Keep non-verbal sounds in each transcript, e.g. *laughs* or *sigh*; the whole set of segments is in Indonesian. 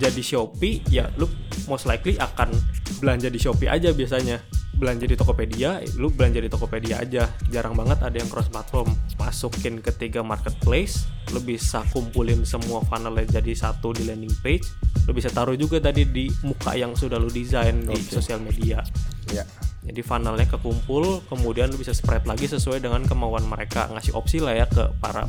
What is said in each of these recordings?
belanja di Shopee ya lu most likely akan belanja di Shopee aja biasanya. Belanja di Tokopedia lu belanja di Tokopedia aja. Jarang banget ada yang cross platform. Masukin ke tiga marketplace lu bisa kumpulin semua funnelnya jadi satu di landing page. Lu bisa taruh juga tadi di muka yang sudah lu desain di Oke. sosial media. Ya. jadi funnelnya kekumpul, kemudian lu bisa spread lagi sesuai dengan kemauan mereka, ngasih opsi lah ya ke para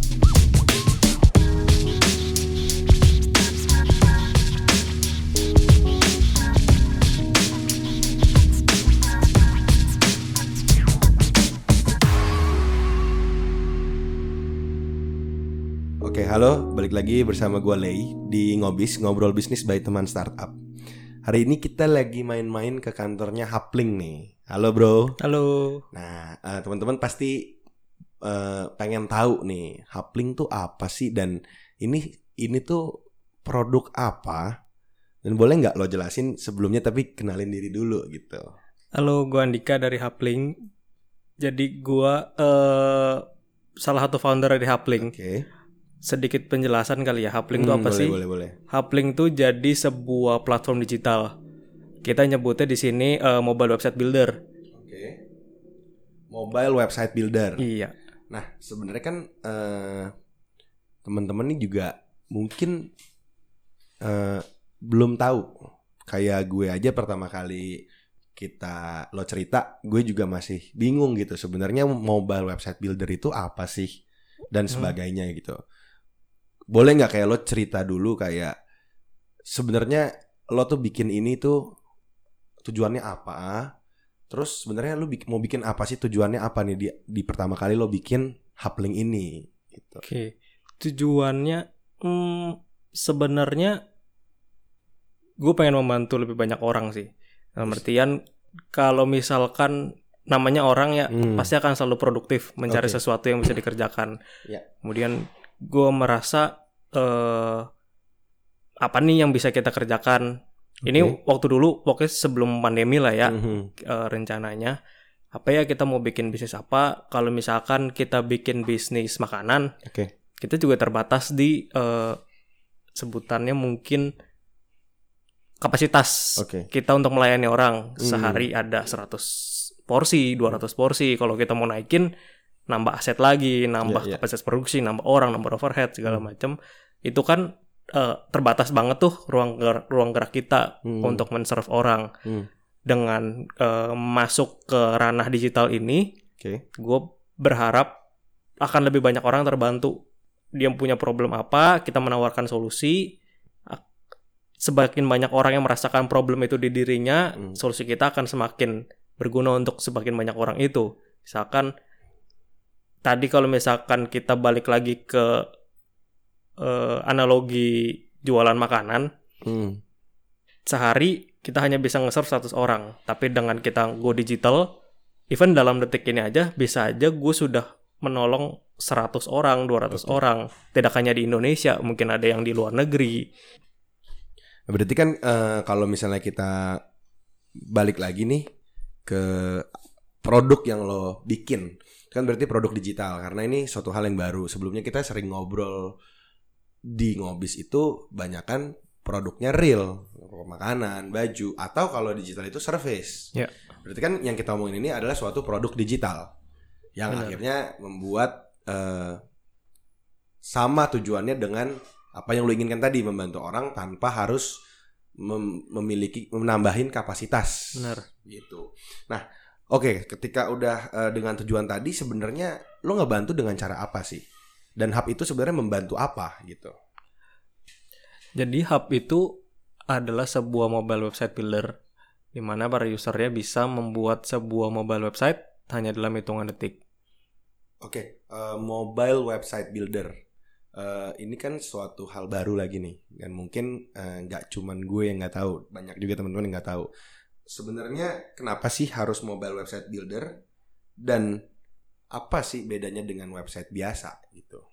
halo, balik lagi bersama gua Lei di Ngobis, ngobrol bisnis by teman startup. Hari ini kita lagi main-main ke kantornya Hapling nih. Halo, Bro. Halo. Nah, eh, teman-teman pasti eh, pengen tahu nih, Hapling tuh apa sih dan ini ini tuh produk apa? Dan boleh nggak lo jelasin sebelumnya tapi kenalin diri dulu gitu. Halo, gua Andika dari Hapling. Jadi gua eh salah satu founder dari Hapling. Oke. Sedikit penjelasan kali ya, Hapling itu Hmm, apa boleh, sih? Boleh, boleh. Hapling tuh jadi sebuah platform digital. Kita nyebutnya di sini eh, mobile website builder. Oke. Mobile website builder. Iya. Nah, sebenarnya kan eh, teman-teman ini juga mungkin eh, belum tahu. Kayak gue aja pertama kali kita lo cerita, gue juga masih bingung gitu. Sebenarnya mobile website builder itu apa sih dan Hmm. sebagainya gitu. Boleh nggak kayak lo cerita dulu kayak sebenarnya lo tuh bikin ini tuh tujuannya apa? Terus sebenarnya bik- mau bikin apa sih tujuannya apa nih di, di pertama kali lo bikin Hapling ini gitu. Oke, tujuannya hmm, sebenarnya gue pengen membantu lebih banyak orang sih. Dalam artian kalau misalkan namanya orang ya Hmm. pasti akan selalu produktif mencari Oke. sesuatu yang bisa dikerjakan. Ya. Kemudian gue merasa eh apa nih yang bisa kita kerjakan. Ini Oke. waktu dulu pokoknya sebelum pandemi lah ya Mhm. eh, rencananya. Apa ya kita mau bikin bisnis apa? Kalau misalkan kita bikin bisnis makanan, Oke. kita juga terbatas di eh, sebutannya mungkin kapasitas Oke. kita untuk melayani orang Hmm. sehari ada 100 porsi, 200 porsi. Kalau kita mau naikin nambah aset lagi, nambah Iya, iya. kapasitas produksi, nambah orang, nambah overhead segala Hmm. macam. Itu kan eh, terbatas banget tuh ruang ger- ruang gerak kita Hmm. untuk men-serve orang. Hmm. Dengan eh, masuk ke ranah digital ini, Oke. gue berharap akan lebih banyak orang terbantu. Dia punya problem apa, kita menawarkan solusi. Ak- Semakin banyak orang yang merasakan problem itu di dirinya, Hmm. solusi kita akan semakin berguna untuk semakin banyak orang itu. Misalkan tadi kalau misalkan kita balik lagi ke eh, analogi jualan makanan, Hmm. sehari kita hanya bisa nge-serve 100 orang. Tapi dengan kita go digital, even dalam detik ini aja bisa aja gue sudah menolong 100 orang, 200 Oke. orang. Tidak hanya di Indonesia, mungkin ada yang di luar negeri. Berarti kan eh, kalau misalnya kita balik lagi nih ke produk yang lo bikin kan berarti produk digital karena ini suatu hal yang baru. Sebelumnya kita sering ngobrol di ngobis itu banyakan produknya real, makanan, baju atau kalau digital itu service. Ya. Berarti kan yang kita omongin ini adalah suatu produk digital yang Benar. akhirnya membuat eh, sama tujuannya dengan apa yang lo inginkan tadi membantu orang tanpa harus mem- memiliki menambahin kapasitas Benar. gitu. Nah, oke, ketika udah eh, dengan tujuan tadi sebenarnya lo ngebantu dengan cara apa sih? Dan hub itu sebenarnya membantu apa gitu? Jadi Hub itu adalah sebuah mobile website builder di mana para usernya bisa membuat sebuah mobile website hanya dalam hitungan detik. Oke, eh, mobile website builder. Eh, ini kan suatu hal baru lagi nih, dan mungkin nggak cuman gue yang nggak tahu, banyak juga teman-teman yang nggak tahu. Sebenarnya kenapa sih harus mobile website builder dan apa sih bedanya dengan website biasa gitu?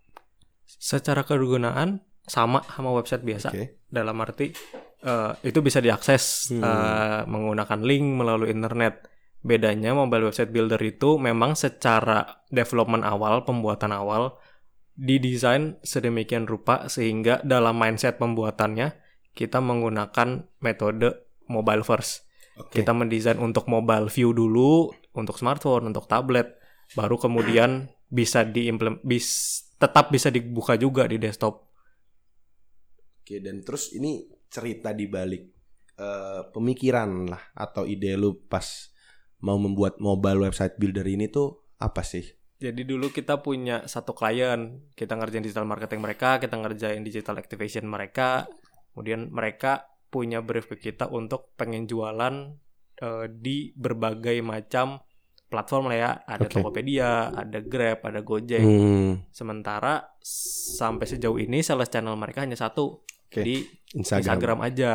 Secara kegunaan sama sama website biasa. Oke. dalam arti eh, itu bisa diakses Hmm. eh, menggunakan link melalui internet. Bedanya mobile website builder itu memang secara development awal, pembuatan awal didesain sedemikian rupa sehingga dalam mindset pembuatannya kita menggunakan metode mobile first. Oke. Kita mendesain untuk mobile view dulu, untuk smartphone, untuk tablet, baru kemudian bisa diimplement bis tetap bisa dibuka juga di desktop. Oke, dan terus ini cerita di balik eh, pemikiran lah atau ide lu pas mau membuat mobile website builder ini tuh apa sih? Jadi dulu kita punya satu klien, kita ngerjain digital marketing mereka, kita ngerjain digital activation mereka, kemudian mereka punya brief ke kita untuk pengen jualan eh, di berbagai macam platform lah ya, ada Oke. Tokopedia, ada Grab, ada Gojek. Hmm, Sementara sampai sejauh ini sales channel mereka hanya satu Oke. di Instagram. Instagram aja.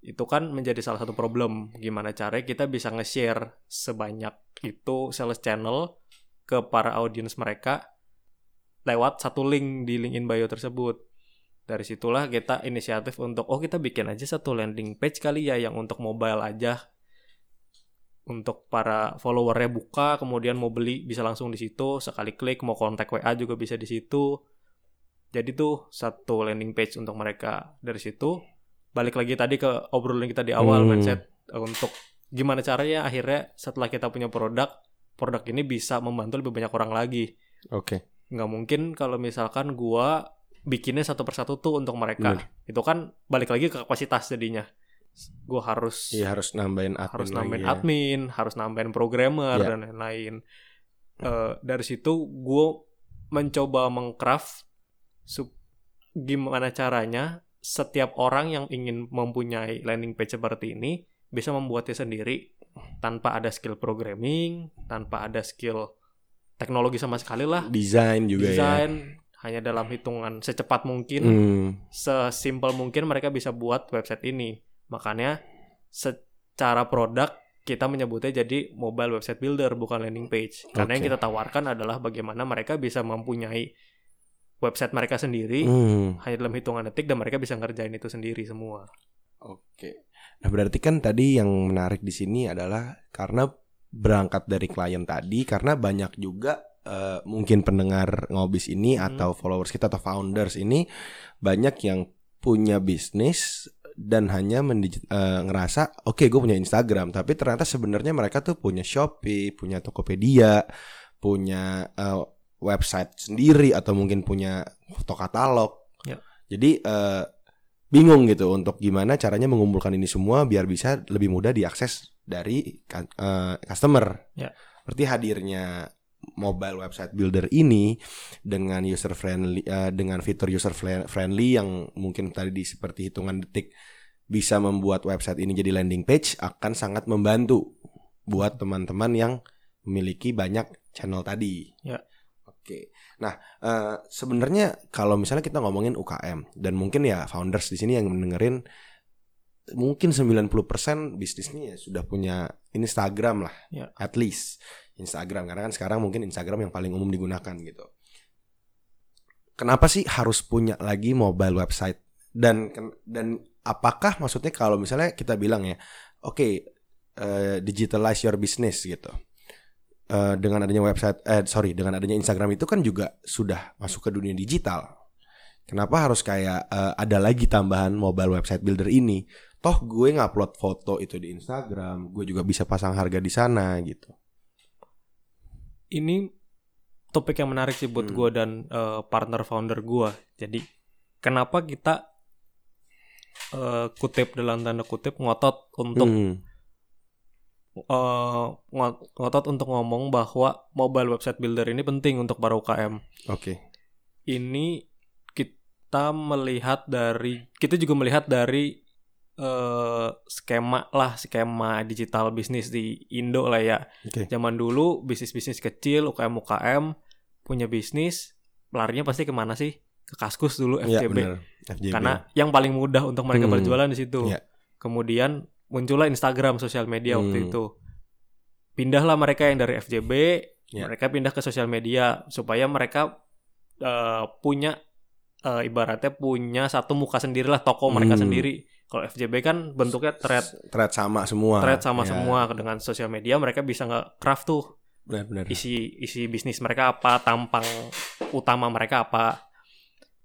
Itu kan menjadi salah satu problem. Gimana caranya kita bisa nge-share sebanyak itu sales channel ke para audiens mereka lewat satu link di link in bio tersebut. Dari situlah kita inisiatif untuk oh kita bikin aja satu landing page kali ya yang untuk mobile aja. Untuk para followernya buka, kemudian mau beli bisa langsung di situ, sekali klik mau kontak WA juga bisa di situ. Jadi tuh satu landing page untuk mereka dari situ. Balik lagi tadi ke obrolan kita di awal Hmm. mindset untuk gimana caranya akhirnya setelah kita punya produk, produk ini bisa membantu lebih banyak orang lagi. Oke. Nggak mungkin kalau misalkan gua bikinnya satu persatu tuh untuk mereka. Bener. Itu kan balik lagi ke kapasitas jadinya. Gua harus Iya harus nambahin admin harus lagi nambahin ya. admin, harus nambahin programmer Iya. dan lain-lain. Eh, dari situ gue mencoba mengcraft gimana caranya setiap orang yang ingin mempunyai landing page seperti ini bisa membuatnya sendiri tanpa ada skill programming, tanpa ada skill teknologi sama sekali lah. Desain juga ya. Hanya dalam hitungan secepat mungkin Hmm, sesimpel mungkin mereka bisa buat website ini. Makanya secara produk kita menyebutnya jadi mobile website builder bukan landing page. Karena yang Oke. kita tawarkan adalah bagaimana mereka bisa mempunyai website mereka sendiri hmm. hanya dalam hitungan detik dan mereka bisa ngerjain itu sendiri semua. Oke. Nah, berarti kan tadi yang menarik di sini adalah karena berangkat dari klien tadi karena banyak juga eh, mungkin pendengar ngobis ini Hmm. atau followers kita atau founders ini banyak yang punya bisnis dan hanya eh, ngerasa oke gue punya Instagram tapi ternyata sebenarnya mereka tuh punya Shopee, punya Tokopedia, punya eh, website sendiri atau mungkin punya foto katalog. Ya. Jadi eh, bingung gitu untuk gimana caranya mengumpulkan ini semua biar bisa lebih mudah diakses dari eh, customer. Ya. Berarti hadirnya mobile website builder ini dengan user friendly eh, dengan fitur user friendly yang mungkin tadi di seperti hitungan detik bisa membuat website ini jadi landing page akan sangat membantu buat teman-teman yang memiliki banyak channel tadi. Ya. Oke. Nah, eh, sebenarnya kalau misalnya kita ngomongin UKM dan mungkin ya founders di sini yang mendengerin mungkin 90% bisnisnya ya sudah punya Instagram lah. Ya. At least Instagram karena kan sekarang mungkin Instagram yang paling umum digunakan gitu. Kenapa sih harus punya lagi mobile website dan dan apakah maksudnya kalau misalnya kita bilang ya, oke eh, digitalize your business gitu. Eh, dengan adanya website eh sorry dengan adanya Instagram itu kan juga sudah masuk ke dunia digital. Kenapa harus kayak eh, ada lagi tambahan mobile website builder ini? Toh gue ngupload foto itu di Instagram, gue juga bisa pasang harga di sana gitu. Ini topik yang menarik sih buat Hmm. gue dan eh, partner founder gue. Jadi kenapa kita eh, kutip dalam tanda kutip ngotot untuk Hmm. ngo- ngotot untuk ngomong bahwa mobile website builder ini penting untuk para UKM. Oke. Ini kita melihat dari kita juga melihat dari eh, skema lah skema digital bisnis di Indo lah ya. Oke. Zaman dulu bisnis-bisnis kecil UKM UKM punya bisnis larinya pasti ke mana sih? Ke Kaskus dulu FJB. benar. FJB. Karena yang paling mudah untuk mereka Hmm. berjualan di situ. Iya. Kemudian muncullah Instagram sosial media waktu Hmm. itu. Pindahlah mereka yang dari FJB, Iya. mereka pindah ke sosial media supaya mereka eh, punya eh, ibaratnya punya satu muka sendirilah toko mereka Hmm. sendiri. Kalau FJB kan bentuknya thread, thread sama semua. thread sama Ya, semua dengan sosial media mereka bisa nge craft tuh Benar-benar. isi isi bisnis mereka apa, tampang utama mereka apa.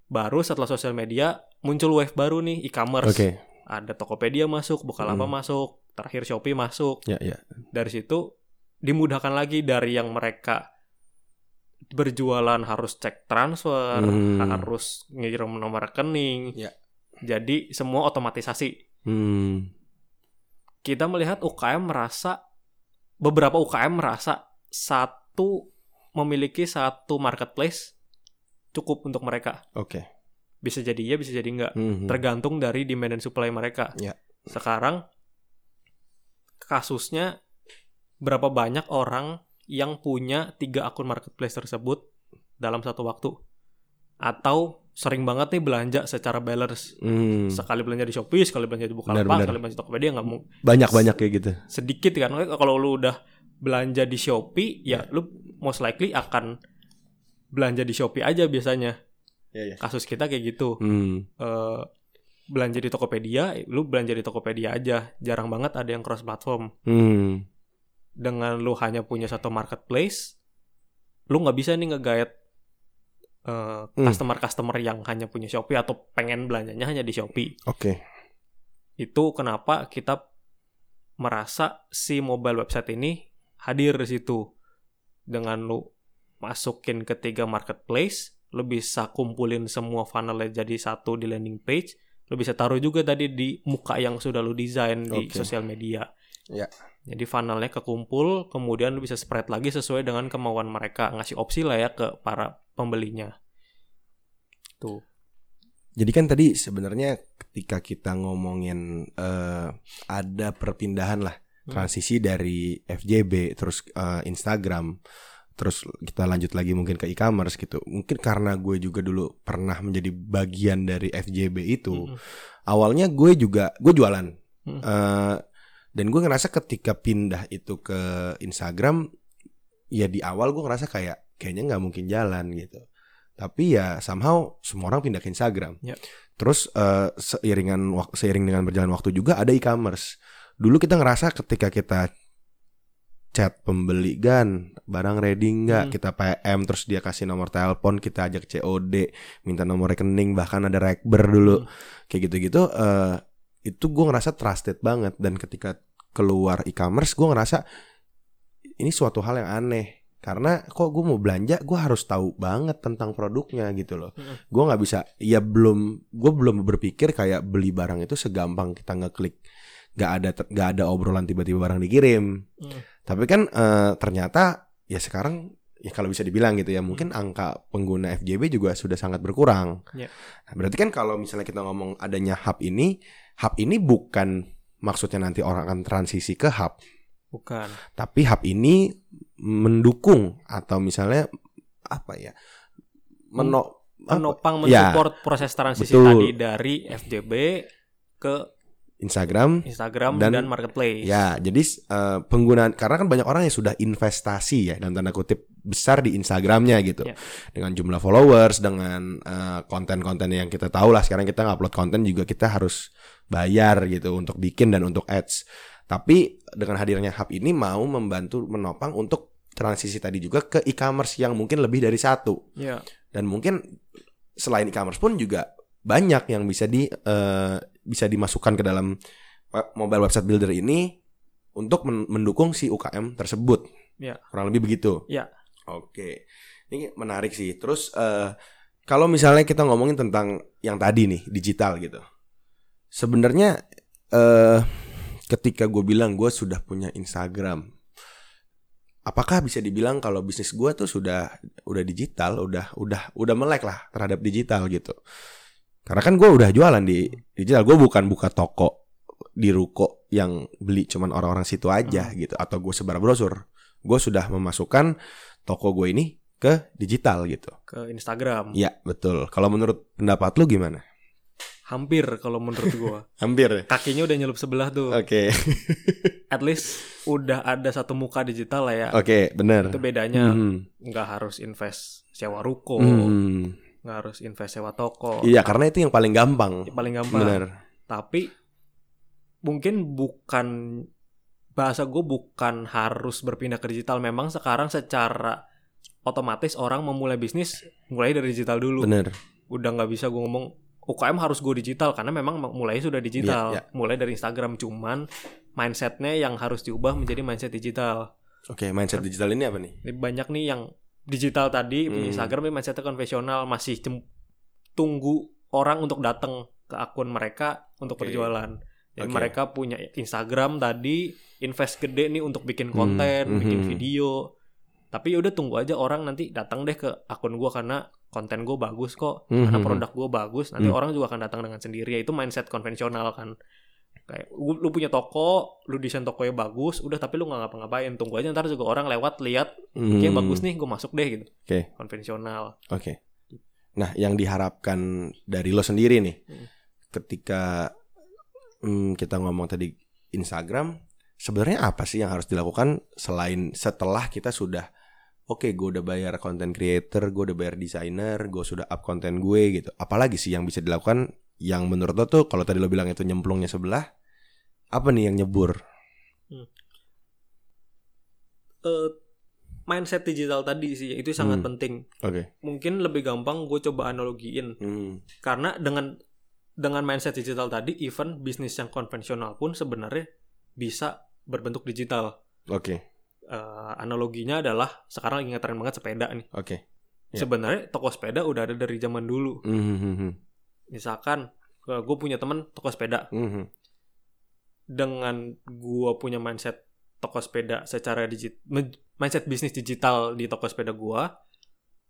Baru setelah sosial media muncul wave baru nih e-commerce. Oke. Ada Tokopedia masuk, Bukalapak Hmm. masuk, terakhir Shopee masuk. Ya, ya. Dari situ dimudahkan lagi dari yang mereka berjualan harus cek transfer, Hmm. harus ngirim nomor rekening. Ya. Jadi semua otomatisasi. Hmm. Kita melihat UKM merasa beberapa UKM merasa satu memiliki satu marketplace cukup untuk mereka. Oke. Bisa jadi iya, bisa jadi enggak. Mhm. Tergantung dari demand dan supply mereka. Ya. Sekarang kasusnya berapa banyak orang yang punya tiga akun marketplace tersebut dalam satu waktu atau sering banget nih belanja secara balance Hmm. sekali belanja di Shopee sekali belanja di Bukalapak benar. sekali belanja di Tokopedia nggak mau Banyak-banyak kayak gitu. sedikit kan kalau lu udah belanja di Shopee ya lu most likely akan belanja di Shopee aja biasanya Ya, ya. kasus kita kayak gitu Hmm. eh belanja di Tokopedia, lu belanja di Tokopedia aja. Jarang banget ada yang cross platform. Hmm. Dengan lu hanya punya satu marketplace, lu nggak bisa nih nge-guide eh, Hmm. customer-customer yang hanya punya Shopee atau pengen belanjanya hanya di Shopee. Oke. Itu kenapa kita merasa si mobile website ini hadir di situ. Dengan lu masukin ke tiga marketplace, lu bisa kumpulin semua funnelnya jadi satu di landing page, lu bisa taruh juga tadi di muka yang sudah lu desain di Oke. sosial media. Ya. Jadi funnelnya kekumpul, kemudian lu bisa spread lagi sesuai dengan kemauan mereka, ngasih opsi lah ya ke para pembelinya. Tuh. Jadi kan tadi sebenarnya ketika kita ngomongin eh, ada perpindahan lah Hmm. transisi dari FJB terus eh, Instagram terus kita lanjut lagi mungkin ke e-commerce gitu. Mungkin karena gue juga dulu pernah menjadi bagian dari FJB itu. Mm-mm. Awalnya gue juga gue jualan. Hmm. Eh, dan gue ngerasa ketika pindah itu ke Instagram ya di awal gue ngerasa kayak kayaknya nggak mungkin jalan gitu. Tapi ya somehow semua orang pindah ke Instagram. Ya. Terus eh, seiringan seiring dengan berjalan waktu juga ada e-commerce. Dulu kita ngerasa ketika kita chat pembeli gan barang ready nggak Hmm. kita PM terus dia kasih nomor telepon kita ajak COD minta nomor rekening bahkan ada rekber dulu Hmm. kayak gitu-gitu eh, itu gue ngerasa trusted banget dan ketika keluar e-commerce gue ngerasa ini suatu hal yang aneh karena kok gue mau belanja gue harus tahu banget tentang produknya gitu loh gue nggak bisa ya belum gue belum berpikir kayak beli barang itu segampang kita ngeklik nggak ada nggak ada obrolan tiba-tiba barang dikirim Mm. tapi kan eh, ternyata ya sekarang ya kalau bisa dibilang gitu ya mungkin angka pengguna FJB juga sudah sangat berkurang. Ya. Nah, berarti kan kalau misalnya kita ngomong adanya hub ini, hub ini bukan maksudnya nanti orang akan transisi ke hub, Bukan. tapi hub ini mendukung atau misalnya apa ya? Meno apa? Menopang Ya. mensupport proses transisi Betul. tadi dari FJB ke Instagram Instagram dan, Dan- marketplace. Ya, jadi eh, penggunaan karena kan banyak orang yang sudah investasi ya dalam tanda kutip besar di Instagramnya gitu, Ya. dengan jumlah followers, dengan eh, konten-konten yang kita tahu lah. Sekarang kita ngupload konten juga kita harus bayar gitu untuk bikin dan untuk ads. Tapi dengan hadirnya hub ini mau membantu menopang untuk transisi tadi juga ke e-commerce yang mungkin lebih dari satu Ya. dan mungkin selain e-commerce pun juga banyak yang bisa di eh, bisa dimasukkan ke dalam web- mobile website builder ini untuk men- mendukung si UKM tersebut. Ya. Kurang lebih begitu. Ya. Oke. Ini menarik sih. Terus eh, kalau misalnya kita ngomongin tentang yang tadi nih, digital gitu. Sebenarnya eh ketika gue bilang gue sudah punya Instagram, apakah bisa dibilang kalau bisnis gue tuh sudah udah digital, udah udah udah melek lah terhadap digital gitu? Karena kan gue udah jualan di digital, gue bukan buka toko di ruko yang beli cuman orang-orang situ aja gitu, atau gue sebar brosur. Gue sudah memasukkan toko gue ini ke digital gitu. Ke Instagram. Iya betul. Kalau menurut pendapat lu gimana? Hampir kalau menurut gua. *laughs* Hampir. ya? Kakinya udah nyelup sebelah tuh. Oke, *laughs* At least udah ada satu muka digital lah ya. oke, benar. Itu bedanya Mhm. nggak harus invest sewa ruko, Hmm. Nggak harus invest sewa toko. Iya, karena itu yang paling gampang. Paling gampang. Benar. Tapi mungkin bukan bahasa gue bukan harus berpindah ke digital. Memang sekarang secara otomatis orang memulai bisnis mulai dari digital dulu. Benar. Udah nggak bisa gue ngomong UKM harus go digital karena memang mulai sudah digital. Iya, iya. Mulai dari Instagram cuman mindsetnya yang harus diubah menjadi mindset digital. Oke, mindset digital ini apa nih? Banyak nih yang digital tadi punya Hmm. Instagram tapi mindsetnya konvensional masih tunggu orang untuk datang ke akun mereka untuk Oke. berjualan. Jadi Oke. mereka punya Instagram tadi invest gede nih untuk bikin Hmm. konten, bikin Mhm. video. Tapi ya udah tunggu aja orang nanti datang deh ke akun gua karena konten gue bagus kok, karena Mhm. produk gue bagus. Nanti Hmm. orang juga akan datang dengan sendiri. Itu mindset konvensional kan. Kayak lu lu punya toko, lu desain tokonya bagus, udah tapi lu nggak ngapa-ngapain. Tunggu aja ntar juga orang lewat lihat Kayak Hmm. bagus nih, gue masuk deh gitu. Oke. Konvensional. Oke. Nah, yang diharapkan dari lo sendiri nih, Hmm. ketika hmm, kita ngomong tadi Instagram, sebenarnya apa sih yang harus dilakukan selain setelah kita sudah Oke, gue udah bayar content creator, gue udah bayar desainer, gue sudah up konten gue gitu. Apalagi sih yang bisa dilakukan yang menurut lo tuh kalau tadi lo bilang itu nyemplungnya sebelah, apa nih yang nyebur? Eh, mindset digital tadi sih itu sangat Hmm. penting. Oke. Mungkin lebih gampang gue coba analogiin Hmm. karena dengan dengan mindset digital tadi, even bisnis yang konvensional pun sebenarnya bisa berbentuk digital. Oke. Eh, analoginya adalah sekarang lagi ngetren banget sepeda nih. Oke. Ya. Sebenarnya toko sepeda udah ada dari zaman dulu. Hmm, hmm, hmm, hmm. Misalkan gue punya temen toko sepeda, Hmm, hmm. dengan gua punya mindset toko sepeda secara digital mindset bisnis digital di toko sepeda gua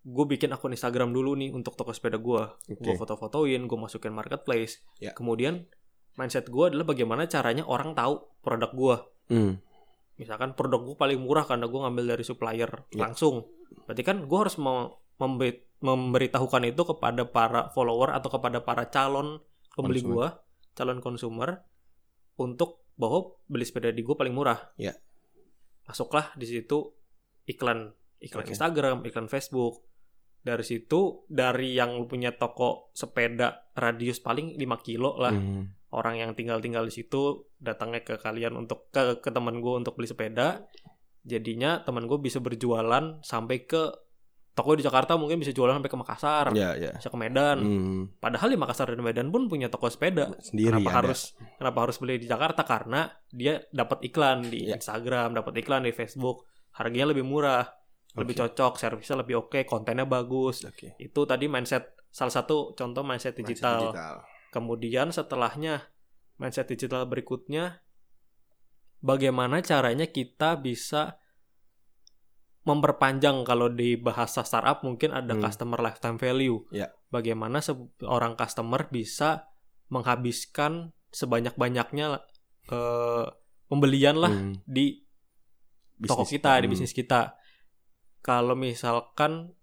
gue bikin akun Instagram dulu nih untuk toko sepeda gua Oke. gue foto-fotoin gue masukin marketplace Ya. kemudian mindset gua adalah bagaimana caranya orang tahu produk gua Hmm. misalkan produk gua paling murah karena gua ngambil dari supplier Ya. langsung berarti kan gua harus mau memberitahukan itu kepada para follower atau kepada para calon pembeli gua calon konsumer untuk bahwa beli sepeda di gua paling murah Ya. masuklah di situ iklan iklan Oke. Instagram iklan Facebook dari situ dari yang lu punya toko sepeda radius paling 5 kilo lah Hmm. orang yang tinggal-tinggal di situ datangnya ke kalian untuk ke ke teman gue untuk beli sepeda jadinya teman gue bisa berjualan sampai ke toko di Jakarta mungkin bisa jualan sampai ke Makassar Ya, ya. bisa ke Medan Hmm. padahal di Makassar dan Medan pun punya toko sepeda Sendiri kenapa ada. harus kenapa harus beli di Jakarta karena dia dapat iklan di Ya. Instagram dapat iklan di Facebook harganya lebih murah lebih Oke. cocok servisnya lebih oke kontennya bagus Oke. itu tadi mindset salah satu contoh mindset Mindset digital digital. Kemudian setelahnya mindset digital berikutnya bagaimana caranya kita bisa memperpanjang kalau di bahasa startup mungkin ada Hmm. customer lifetime value. Ya. Bagaimana seorang customer bisa menghabiskan sebanyak-banyaknya eh, pembelian lah Hmm. di toko Bisnis. kita, di Hmm. bisnis kita. Kalau misalkan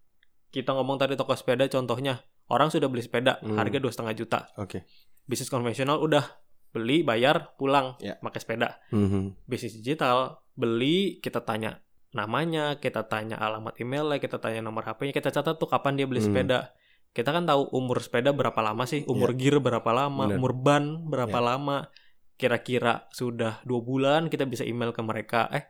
kita ngomong tadi toko sepeda contohnya, orang sudah beli sepeda Hmm. harga dua setengah juta Oke. bisnis konvensional udah beli bayar pulang Ya. pakai sepeda Hmm. bisnis digital beli kita tanya namanya kita tanya alamat emailnya kita tanya nomor HP-nya kita catat tuh kapan dia beli Hmm. sepeda kita kan tahu umur sepeda berapa lama sih umur gear berapa lama Bener. umur ban berapa Ya. lama kira-kira sudah dua bulan kita bisa email ke mereka eh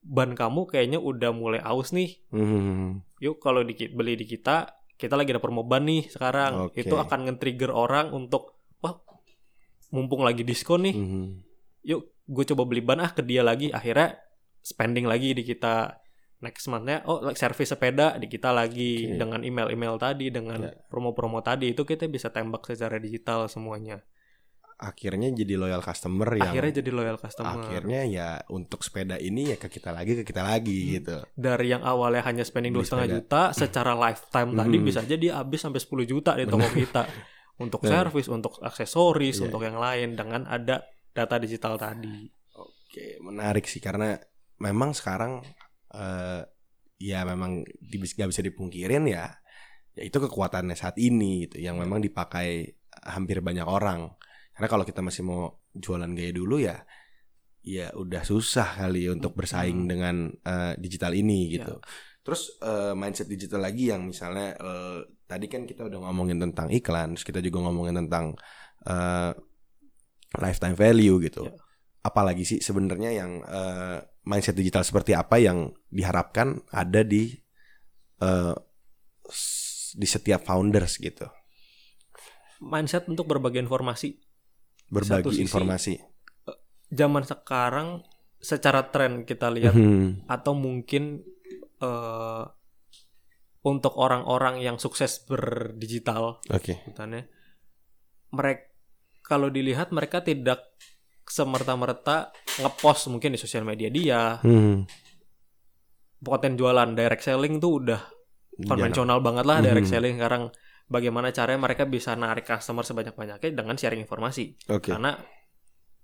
ban kamu kayaknya udah mulai aus nih Hmm. yuk kalau di, beli di kita kita lagi ada promo ban nih sekarang Oke. itu akan nge-trigger orang untuk wah mumpung lagi diskon nih Hmm. yuk gue coba beli ban ah ke dia lagi akhirnya spending lagi di kita next monthnya oh like service sepeda di kita lagi Oke. dengan email-email tadi dengan Ya. promo-promo tadi itu kita bisa tembak secara digital semuanya Akhirnya jadi loyal customer yang akhirnya jadi loyal customer akhirnya ya untuk sepeda ini ya ke kita lagi ke kita lagi Hmm. gitu. dari yang awalnya hanya spending dua setengah juta secara lifetime tadi Mhm. bisa aja dia habis sampai 10 juta di toko kita *laughs* untuk service untuk aksesoris Iya. untuk yang lain dengan ada data digital tadi Oke, menarik sih karena memang sekarang eh, ya memang nggak bisa dipungkirin ya, ya itu kekuatannya saat ini gitu, yang memang dipakai hampir banyak orang. Karena kalau kita masih mau jualan gaya dulu ya, ya udah susah kali untuk bersaing Hmm. dengan eh, digital ini gitu. Terus eh, mindset digital lagi yang misalnya eh, tadi kan kita udah ngomongin tentang iklan, terus kita juga ngomongin tentang eh, lifetime value gitu. Ya. Apalagi sih sebenarnya yang eh, mindset digital seperti apa yang diharapkan ada di eh, s- di setiap founders gitu. mindset untuk berbagi informasi. berbagi sisi- informasi. Zaman sekarang secara tren kita lihat Hmm. atau mungkin eh, untuk orang-orang yang sukses berdigital Oke. sebutannya mereka kalau dilihat mereka tidak semerta-merta ngepost mungkin di sosial media dia Hmm. konten jualan direct selling tuh udah Jarang. konvensional banget lah direct Mhm. selling sekarang bagaimana caranya mereka bisa narik customer sebanyak-banyaknya dengan sharing informasi Oke. karena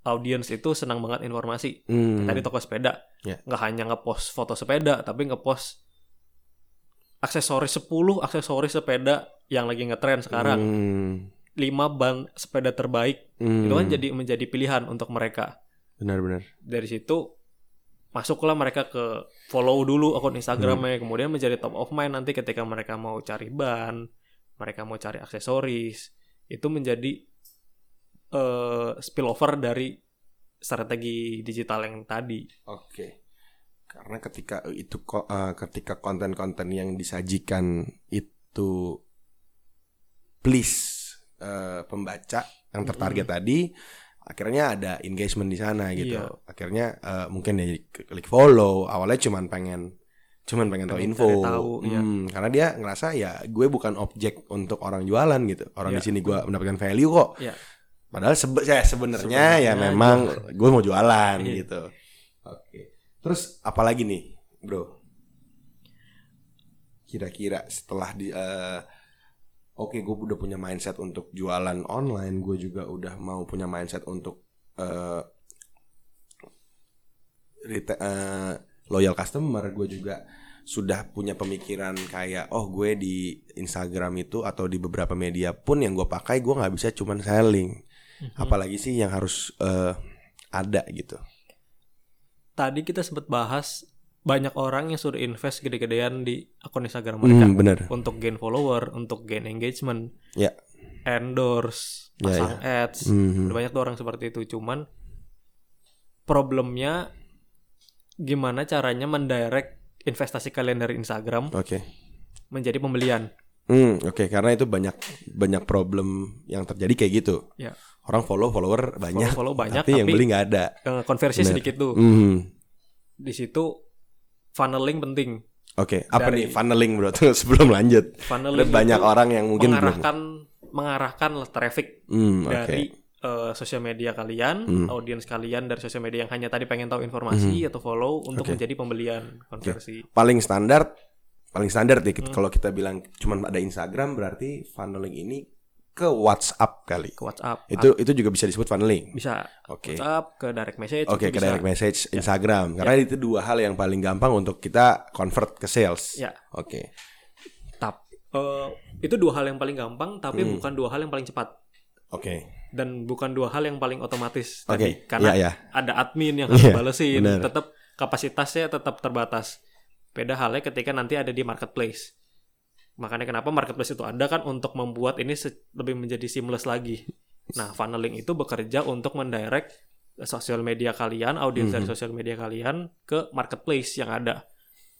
audiens itu senang banget informasi Hmm. tadi toko sepeda Ya. nggak hanya ngepost foto sepeda tapi ngepost aksesoris 10 aksesoris sepeda yang lagi ngetren sekarang Hmm. 5 ban sepeda terbaik Hmm. itu kan jadi menjadi pilihan untuk mereka benar-benar. dari situ masuklah mereka ke follow dulu akun Instagramnya kemudian menjadi top of mind nanti ketika mereka mau cari ban mereka mau cari aksesoris itu menjadi eh spillover dari strategi digital yang tadi Oke. Karena ketika itu ko- eh, ketika konten-konten yang disajikan itu please eh, pembaca yang tertarget tadi akhirnya ada engagement di sana gitu. Iya. Akhirnya eh, mungkin dia klik follow, awalnya cuman pengen cuman pengen tahu Pengen info. tahu, iya. Hmm, karena dia ngerasa ya gue bukan objek untuk orang jualan gitu. Orang Iya. di sini gue mendapatkan value kok. ya Padahal sebe ya sebenarnya ya Sebenarnya memang gue mau jualan Iya. gitu. Oke. Terus apalagi nih, Bro? Kira-kira setelah di eh, Oke, gue udah punya mindset untuk jualan online, gue juga udah mau punya mindset untuk eh reta- eh, loyal customer, gue juga sudah punya pemikiran kayak oh gue di Instagram itu atau di beberapa media pun yang gue pakai gue nggak bisa cuman selling. Apalagi sih yang harus eh, ada gitu. Tadi kita sempat bahas banyak orang yang sudah invest gede-gedean di akun Instagram mereka. Hmm, bener. Untuk gain follower untuk gain engagement. Ya. Endorse Ya, pasang ads. Mhm. Udah banyak tuh orang seperti itu. Cuman problemnya gimana caranya mendirect investasi kalian dari Instagram oke. menjadi pembelian? Hmm, oke. Karena itu banyak banyak problem yang terjadi kayak gitu. Ya. Orang follow follower banyak follow banyak tapi, yang tapi, beli nggak ada. eh, konversi Bener. sedikit tuh. Mhm. di situ funneling penting oke apa Dari- nih funneling bro *laughs* Tuh, sebelum lanjut funneling banyak orang yang mungkin belum mengarahkan mengarahkan traffic Hmm, dari eh, sosial media kalian, Hmm. audiens kalian dari sosial media yang hanya tadi pengen tahu informasi atau follow untuk Hmm. Oke. menjadi pembelian konversi. paling standar paling standar deh Hmm. kalau kita bilang cuman ada Instagram berarti funneling ini ke WhatsApp kali Ke WhatsApp. itu itu juga bisa disebut funneling bisa oke WhatsApp ke direct message. Oke, itu ke bisa. direct message Instagram. Karena itu dua hal yang paling gampang untuk kita convert ke sales. Ya. Oke. Tap, eh, itu dua hal yang paling gampang, tapi Hmm. bukan dua hal yang paling cepat Oke. dan bukan dua hal yang paling otomatis. Oke. Tadi karena Iya, iya. ada admin yang *laughs* harus Iya, balesin, tetap kapasitasnya tetap terbatas. Beda halnya ketika nanti ada di marketplace. Makanya kenapa marketplace itu ada kan untuk membuat ini lebih menjadi seamless lagi. Nah, funneling itu bekerja untuk mendirect sosial media kalian, audiens dari Mhm. sosial media kalian ke marketplace yang ada.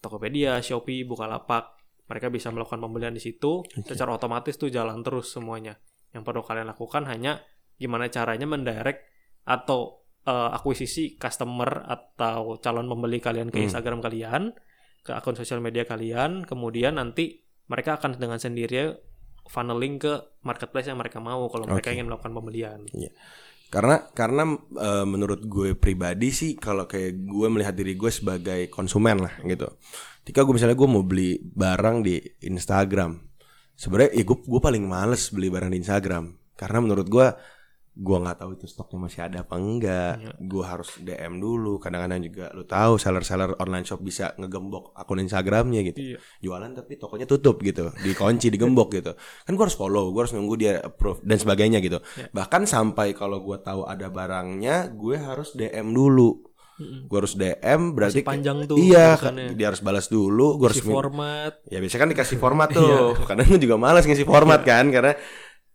Tokopedia, Shopee, Bukalapak. Mereka bisa melakukan pembelian di situ. Secara otomatis tuh jalan terus semuanya. Yang perlu kalian lakukan hanya gimana caranya mendirect atau eh, akuisisi customer atau calon pembeli kalian ke Hmm. Instagram kalian, ke akun sosial media kalian, kemudian nanti mereka akan dengan sendirinya funneling ke marketplace yang mereka mau kalau mereka Oke. ingin melakukan pembelian. Karena karena eh, menurut gue pribadi sih kalau kayak gue melihat diri gue sebagai konsumen lah gitu. Ketika gue misalnya gue mau beli barang di Instagram, sebenarnya ya gue gue paling males beli barang di Instagram karena menurut gue gue nggak tahu itu stoknya masih ada apa enggak. Iya. Gue harus DM dulu. Kadang-kadang juga lu tahu seller-seller online shop bisa ngegembok akun Instagramnya gitu Iya. jualan tapi tokonya tutup gitu dikunci digembok gitu kan gue harus follow gue harus nunggu dia approve dan sebagainya gitu Ya. bahkan sampai kalau gue tahu ada barangnya gue harus DM dulu Mm-mm. gue harus DM berarti Masih panjang tuh iya urusannya. dia harus balas dulu gue harus format. ya biasanya kan dikasih format *laughs* Iya. tuh kadang gue juga malas ngasih format kan karena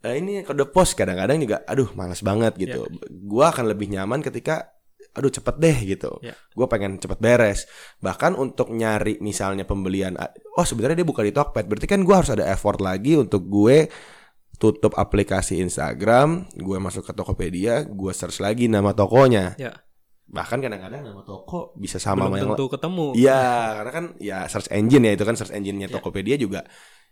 eh, ini kode pos kadang-kadang juga aduh malas banget gitu Iya. gue akan lebih nyaman ketika aduh cepet deh gitu Ya. gue pengen cepet beres bahkan untuk nyari misalnya pembelian oh sebenarnya dia buka di Tokped berarti kan gue harus ada effort lagi untuk gue tutup aplikasi Instagram, gue masuk ke Tokopedia, gue search lagi nama tokonya. Ya. Bahkan kadang-kadang nama toko bisa sama Belum sama yang tentu ketemu. Iya, karena kan ya search engine ya itu kan search engine-nya Iya. Tokopedia juga.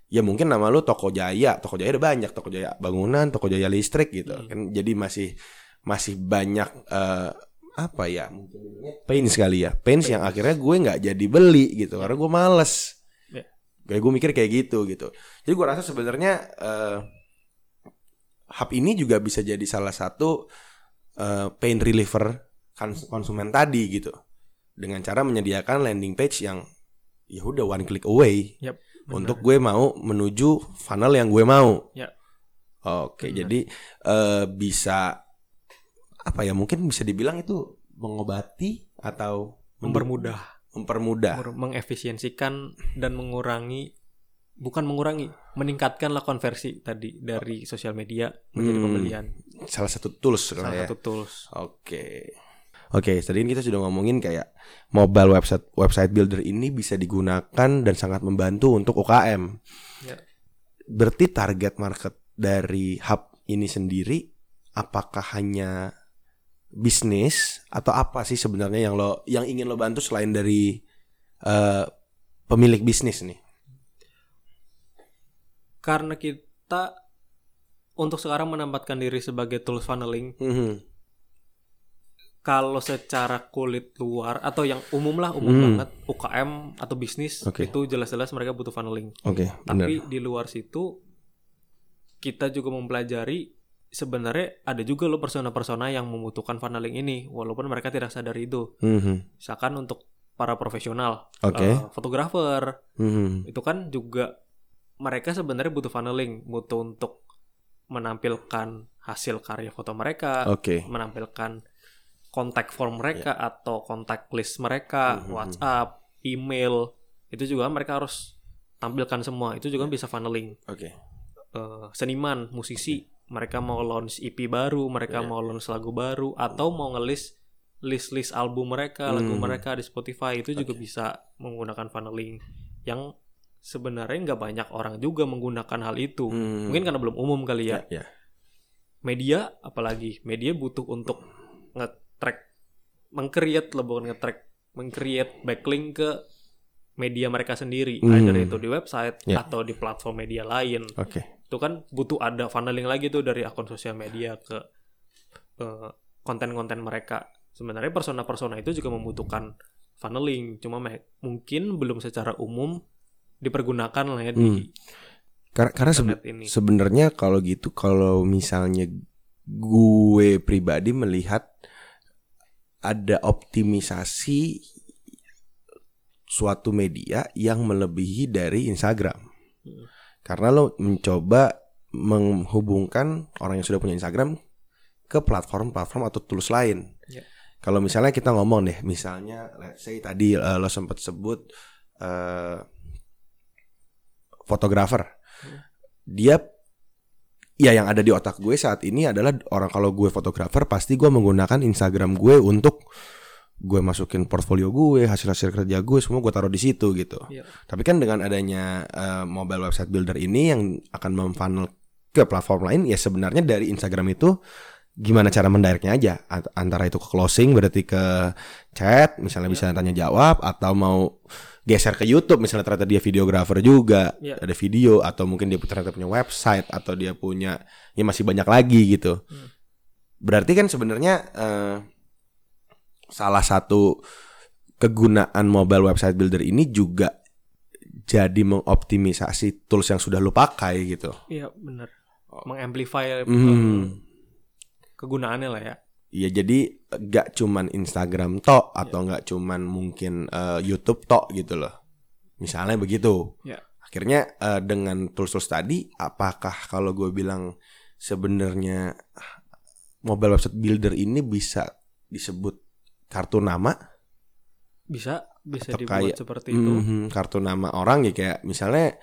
Ya mungkin nama lu Toko Jaya, Toko Jaya ada banyak, Toko Jaya bangunan, Toko Jaya listrik gitu. Hmm. Kan jadi masih masih banyak eh, apa ya? Mungkin bilangnya pains kali ya. Pains yang akhirnya gue nggak jadi beli gitu karena gue males. Iya. Kayak gue mikir kayak gitu gitu. Jadi gue rasa sebenarnya eh, hub ini juga bisa jadi salah satu eh, pain reliever kons- konsumen tadi gitu dengan cara menyediakan landing page yang ya udah one click away Yap, benar. untuk gue mau menuju funnel yang gue mau. Ya. Oke, Benar. jadi eh, bisa apa ya mungkin bisa dibilang itu mengobati atau mempermudah, mempermudah. meng- mengefisiensikan dan mengurangi bukan mengurangi, meningkatkanlah konversi tadi dari sosial media menjadi Hmm, pembelian. Salah satu tools lah Salah ya. satu tools. Oke. Oke, tadi kan kita sudah ngomongin kayak mobile website website builder ini bisa digunakan dan sangat membantu untuk UKM. Ya. Berarti target market dari hub ini sendiri apakah hanya bisnis atau apa sih sebenarnya yang lo yang ingin lo bantu selain dari eh, pemilik bisnis nih? Karena kita untuk sekarang menempatkan diri sebagai tools funneling Mhm. Kalau secara kulit luar atau yang umum lah umum Hmm. banget UKM atau bisnis Oke. itu jelas-jelas mereka butuh funneling. Oke, benar. Tapi di luar situ kita juga mempelajari sebenarnya ada juga loh persona-persona yang membutuhkan funneling ini walaupun mereka tidak sadar itu. Mhm. Misalkan untuk para profesional, Oke. eh, fotografer, Mhm. itu kan juga mereka sebenarnya butuh funneling, butuh untuk menampilkan hasil karya foto mereka, Oke. menampilkan kontak form mereka atau kontak list mereka, Mhm. WhatsApp, email, itu juga mereka harus tampilkan semua. Itu juga bisa funneling. Oke. Eh, seniman, musisi, mereka mau launch EP baru, mereka Iya. mau launch lagu baru, atau mau ngelis list-list album mereka, lagu Hmm. mereka di Spotify itu juga Oke. bisa menggunakan funneling yang sebenarnya nggak banyak orang juga menggunakan hal itu. Hmm. Mungkin karena belum umum kali ya ya. ya. media apalagi media butuh untuk nge-track meng-create lah bukan nge-track meng-create backlink ke media mereka sendiri Hmm. either itu di website Ya. atau di platform media lain Oke. itu kan butuh ada funneling lagi tuh dari akun sosial media ke eh, konten-konten mereka sebenarnya persona-persona itu juga membutuhkan funneling cuma mungkin belum secara umum dipergunakan lah ya di Hmm. Karena karena sebe- ini sebenarnya kalau gitu kalau misalnya gue pribadi melihat ada optimisasi suatu media yang melebihi dari Instagram. Hmm. Karena lo mencoba menghubungkan orang yang sudah punya Instagram ke platform-platform atau tools lain. Ya. Kalau misalnya kita ngomong deh, misalnya let's say tadi eh, lo sempat sebut eh fotografer. Hmm. Dia ya yang ada di otak gue saat ini adalah orang kalau gue fotografer pasti gue menggunakan Instagram gue untuk gue masukin portfolio gue, hasil-hasil kerja gue semua gue taruh di situ gitu. Iya. Tapi kan dengan adanya eh, mobile website builder ini yang akan memfunnel ke platform lain ya sebenarnya dari Instagram itu gimana cara mendirectnya aja Ant- antara itu ke closing berarti ke chat misalnya bisa tanya jawab atau mau geser ke YouTube misalnya ternyata dia videografer juga Iya. ada video atau mungkin dia ternyata punya website atau dia punya ya masih banyak lagi gitu Hmm. berarti kan sebenarnya eh, salah satu kegunaan mobile website builder ini juga jadi mengoptimisasi tools yang sudah lo pakai gitu Iya benar. Mengamplify Hmm. eh, kegunaannya lah ya. Iya jadi gak cuman Instagram tok atau nggak cuman mungkin eh, YouTube tok gitu loh. Misalnya begitu. Ya. Akhirnya eh, dengan tools-tools tadi, apakah kalau gue bilang sebenarnya mobile website builder ini bisa disebut kartu nama? Bisa bisa Atau dibuat kayak- seperti itu. Mhm, kartu nama orang ya kayak misalnya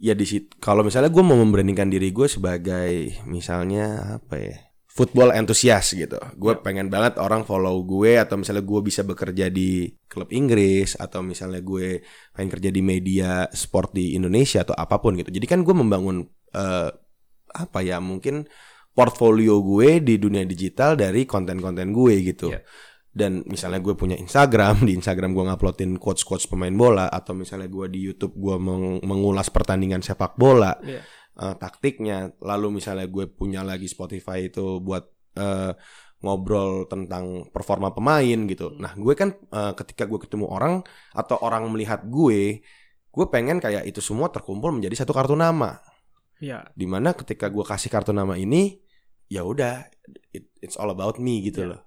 ya di situ kalau misalnya gue mau memberanikan diri gue sebagai misalnya apa ya football entusias gitu gue Ya. pengen banget orang follow gue atau misalnya gue bisa bekerja di klub Inggris atau misalnya gue pengen kerja di media sport di Indonesia atau apa pun gitu jadi kan gue membangun eh, apa ya mungkin portfolio gue di dunia digital dari konten-konten gue gitu. Iya. Dan misalnya gue punya Instagram, di Instagram gue nguploadin quotes-quotes pemain bola atau misalnya gue di YouTube gue meng- mengulas pertandingan sepak bola, Iya. Eh, taktiknya. Lalu misalnya gue punya lagi Spotify itu buat eh, ngobrol tentang performa pemain gitu. Nah, gue kan eh, ketika gue ketemu orang atau orang melihat gue, gue pengen kayak itu semua terkumpul menjadi satu kartu nama. Iya. Di mana ketika gue kasih kartu nama ini, ya udah, it- it's all about me gitu Iya. loh.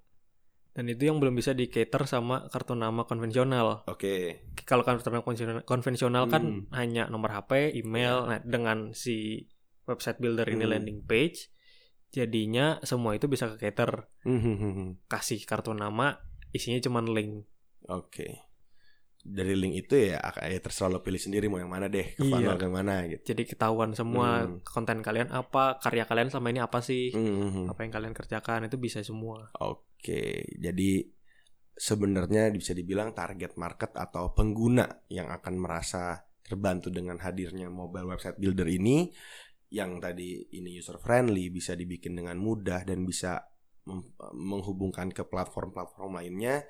Dan itu yang belum bisa di cater sama kartu nama konvensional. Oke. Kalau kartu nama konvensional, kan Hmm. hanya nomor HP, email. Nah, dengan si website builder ini Hmm. landing page, jadinya semua itu bisa ke cater. Hmm, Kasih kartu nama, isinya cuma link. Oke. Dari link itu ya, ya terserah lo pilih sendiri mau yang mana deh, ke Iya. funnel ke mana gitu. Jadi ketahuan semua Hmm. konten kalian apa, karya kalian selama ini apa sih, Hmm, apa yang kalian kerjakan itu bisa semua. Oke, jadi sebenarnya bisa dibilang target market atau pengguna yang akan merasa terbantu dengan hadirnya mobile website builder ini yang tadi ini user friendly bisa dibikin dengan mudah dan bisa menghubungkan ke platform-platform lainnya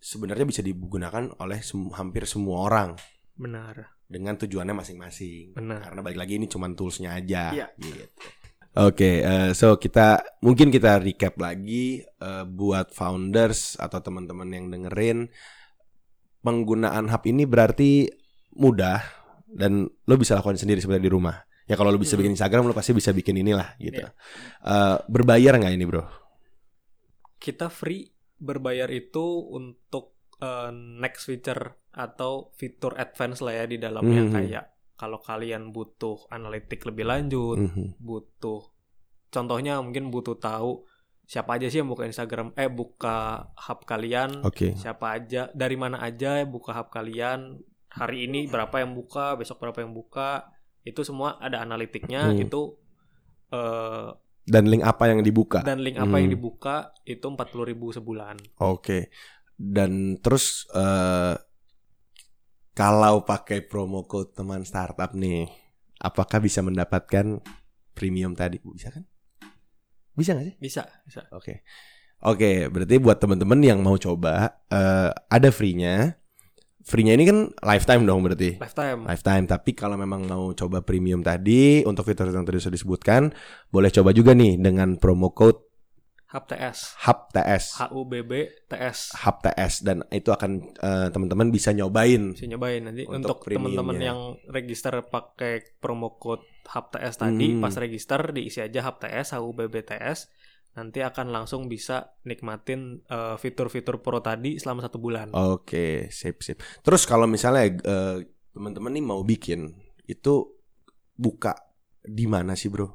sebenarnya bisa digunakan oleh sem- hampir semua orang Benar. dengan tujuannya masing-masing. Benar. Karena balik lagi ini cuma toolsnya aja. Iya. Gitu. Oke, eh, so kita mungkin kita recap lagi eh, buat founders atau teman-teman yang dengerin penggunaan hub ini berarti mudah dan lo bisa lakukan sendiri sebenarnya di rumah. Ya kalau lo bisa Hmm. bikin Instagram lo pasti bisa bikin inilah gitu. Iya. Eh, berbayar nggak ini bro? Kita free berbayar itu untuk eh, next feature atau fitur advance lah ya di dalamnya Mhm. kayak kalau kalian butuh analitik lebih lanjut, Mhm. butuh contohnya mungkin butuh tahu siapa aja sih yang buka Instagram eh buka hub kalian, Oke. siapa aja, dari mana aja buka hub kalian, hari ini berapa yang buka, besok berapa yang buka, itu semua ada analitiknya, Hmm. itu eh, Dan link apa yang dibuka? dan link apa yang Hmm. dibuka itu 40.000 sebulan. Oke. Dan terus eh kalau pakai promo code teman startup nih, apakah bisa mendapatkan premium tadi? Bisa kan? Bisa nggak sih? Bisa, bisa. Oke. Oke, berarti buat teman-teman yang mau coba eh, ada free-nya. Free-nya ini kan lifetime dong berarti. Lifetime. Lifetime, tapi kalau memang mau coba premium tadi untuk fitur yang tadi sudah disebutkan, boleh coba juga nih dengan promo code Hub TS. HUBTS. HUBB TS. Hub TS dan itu akan eh, teman-teman bisa nyobain. Bisa nyobain nanti Untuk untuk, teman-teman premiumnya. yang register pakai promo code HubTS tadi Hmm. pas register diisi aja HubTS HUBBTS nanti akan langsung bisa nikmatin eh, fitur-fitur pro tadi selama satu bulan. Oke, sip sip. Terus kalau misalnya eh, teman-teman nih mau bikin itu buka di mana sih, Bro?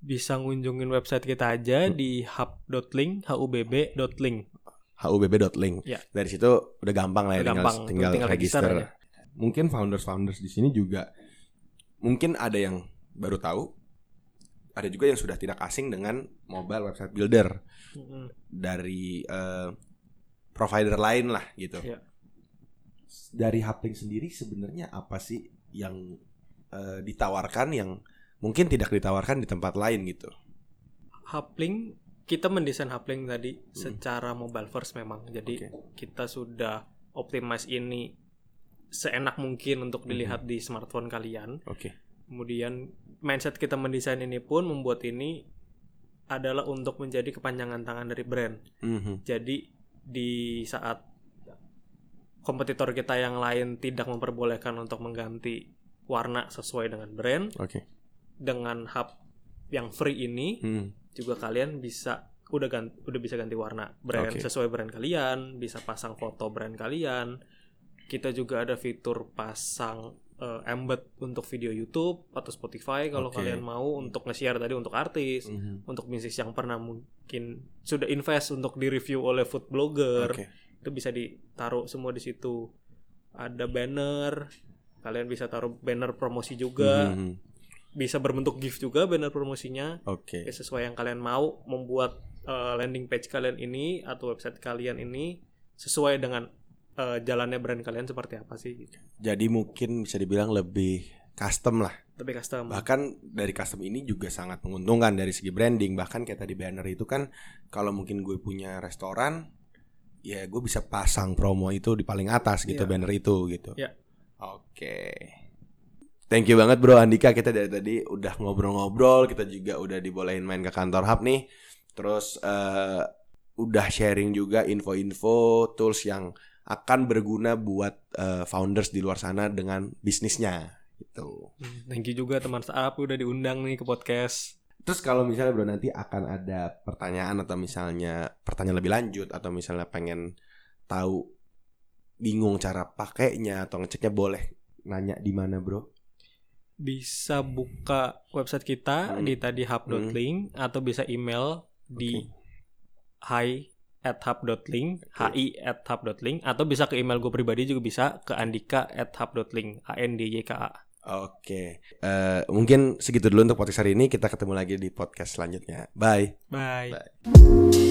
Bisa ngunjungin website kita aja Hmm. di hub.link hubb.link. hubb.link. Ya. Dari situ udah gampang lah ya Udah tinggal, gampang, tinggal, tinggal register. register aja. Mungkin founders-founders di sini juga mungkin ada yang baru tahu. Ada juga yang sudah tidak asing dengan mobile website builder Mm-mm. dari eh, provider lain lah gitu. Ya. Dari Hapling sendiri sebenarnya apa sih yang eh, ditawarkan yang mungkin tidak ditawarkan di tempat lain gitu? Uplink kita mendesain Uplink tadi secara mobile first memang. Jadi. Oke. kita sudah optimize ini seenak mungkin untuk dilihat di smartphone kalian. Oke. Kemudian mindset kita mendesain ini pun membuat ini adalah untuk menjadi kepanjangan tangan dari brand. Mhm. Jadi di saat kompetitor kita yang lain tidak memperbolehkan untuk mengganti warna sesuai dengan brand, Oke. dengan hub yang free ini Hmm. juga kalian bisa udah ganti, udah bisa ganti warna brand Oke. sesuai brand kalian, bisa pasang foto brand kalian. Kita juga ada fitur pasang eh, embed untuk video YouTube atau Spotify kalau Oke. kalian mau untuk nge-share tadi untuk artis, Mhm. untuk bisnis yang pernah mungkin sudah invest untuk di-review oleh food blogger, Oke. itu bisa ditaruh semua di situ. Ada banner, kalian bisa taruh banner promosi juga, Mhm. bisa berbentuk gift juga banner promosinya. Oke. Ya, sesuai yang kalian mau membuat eh, landing page kalian ini atau website kalian ini sesuai dengan eh, jalannya brand kalian seperti apa sih. Jadi mungkin bisa dibilang lebih custom lah Lebih custom. Bahkan dari custom ini juga sangat menguntungkan dari segi branding. Bahkan kayak tadi banner itu kan kalau mungkin gue punya restoran, ya gue bisa pasang promo itu di paling atas gitu Iya. banner itu gitu. Iya. Oke. Thank you banget bro Andika kita dari tadi udah ngobrol-ngobrol kita juga udah dibolehin main ke kantor hub nih terus eh, udah sharing juga info-info tools yang akan berguna buat eh, founders di luar sana dengan bisnisnya gitu. Hmm, Thank you juga teman saap udah diundang nih ke podcast. Terus kalau misalnya bro nanti akan ada pertanyaan atau misalnya pertanyaan lebih lanjut atau misalnya pengen tahu bingung cara pakainya atau ngeceknya boleh nanya di mana bro? Bisa buka website kita Hmm. di tadi hub.link atau bisa email di hi at hub.link, hi at hub.link atau bisa ke email gue pribadi juga bisa ke andika at hub.link, a n d y k a. Oke, Eh, mungkin segitu dulu untuk podcast hari ini. Kita ketemu lagi di podcast selanjutnya. Bye. Bye. Bye.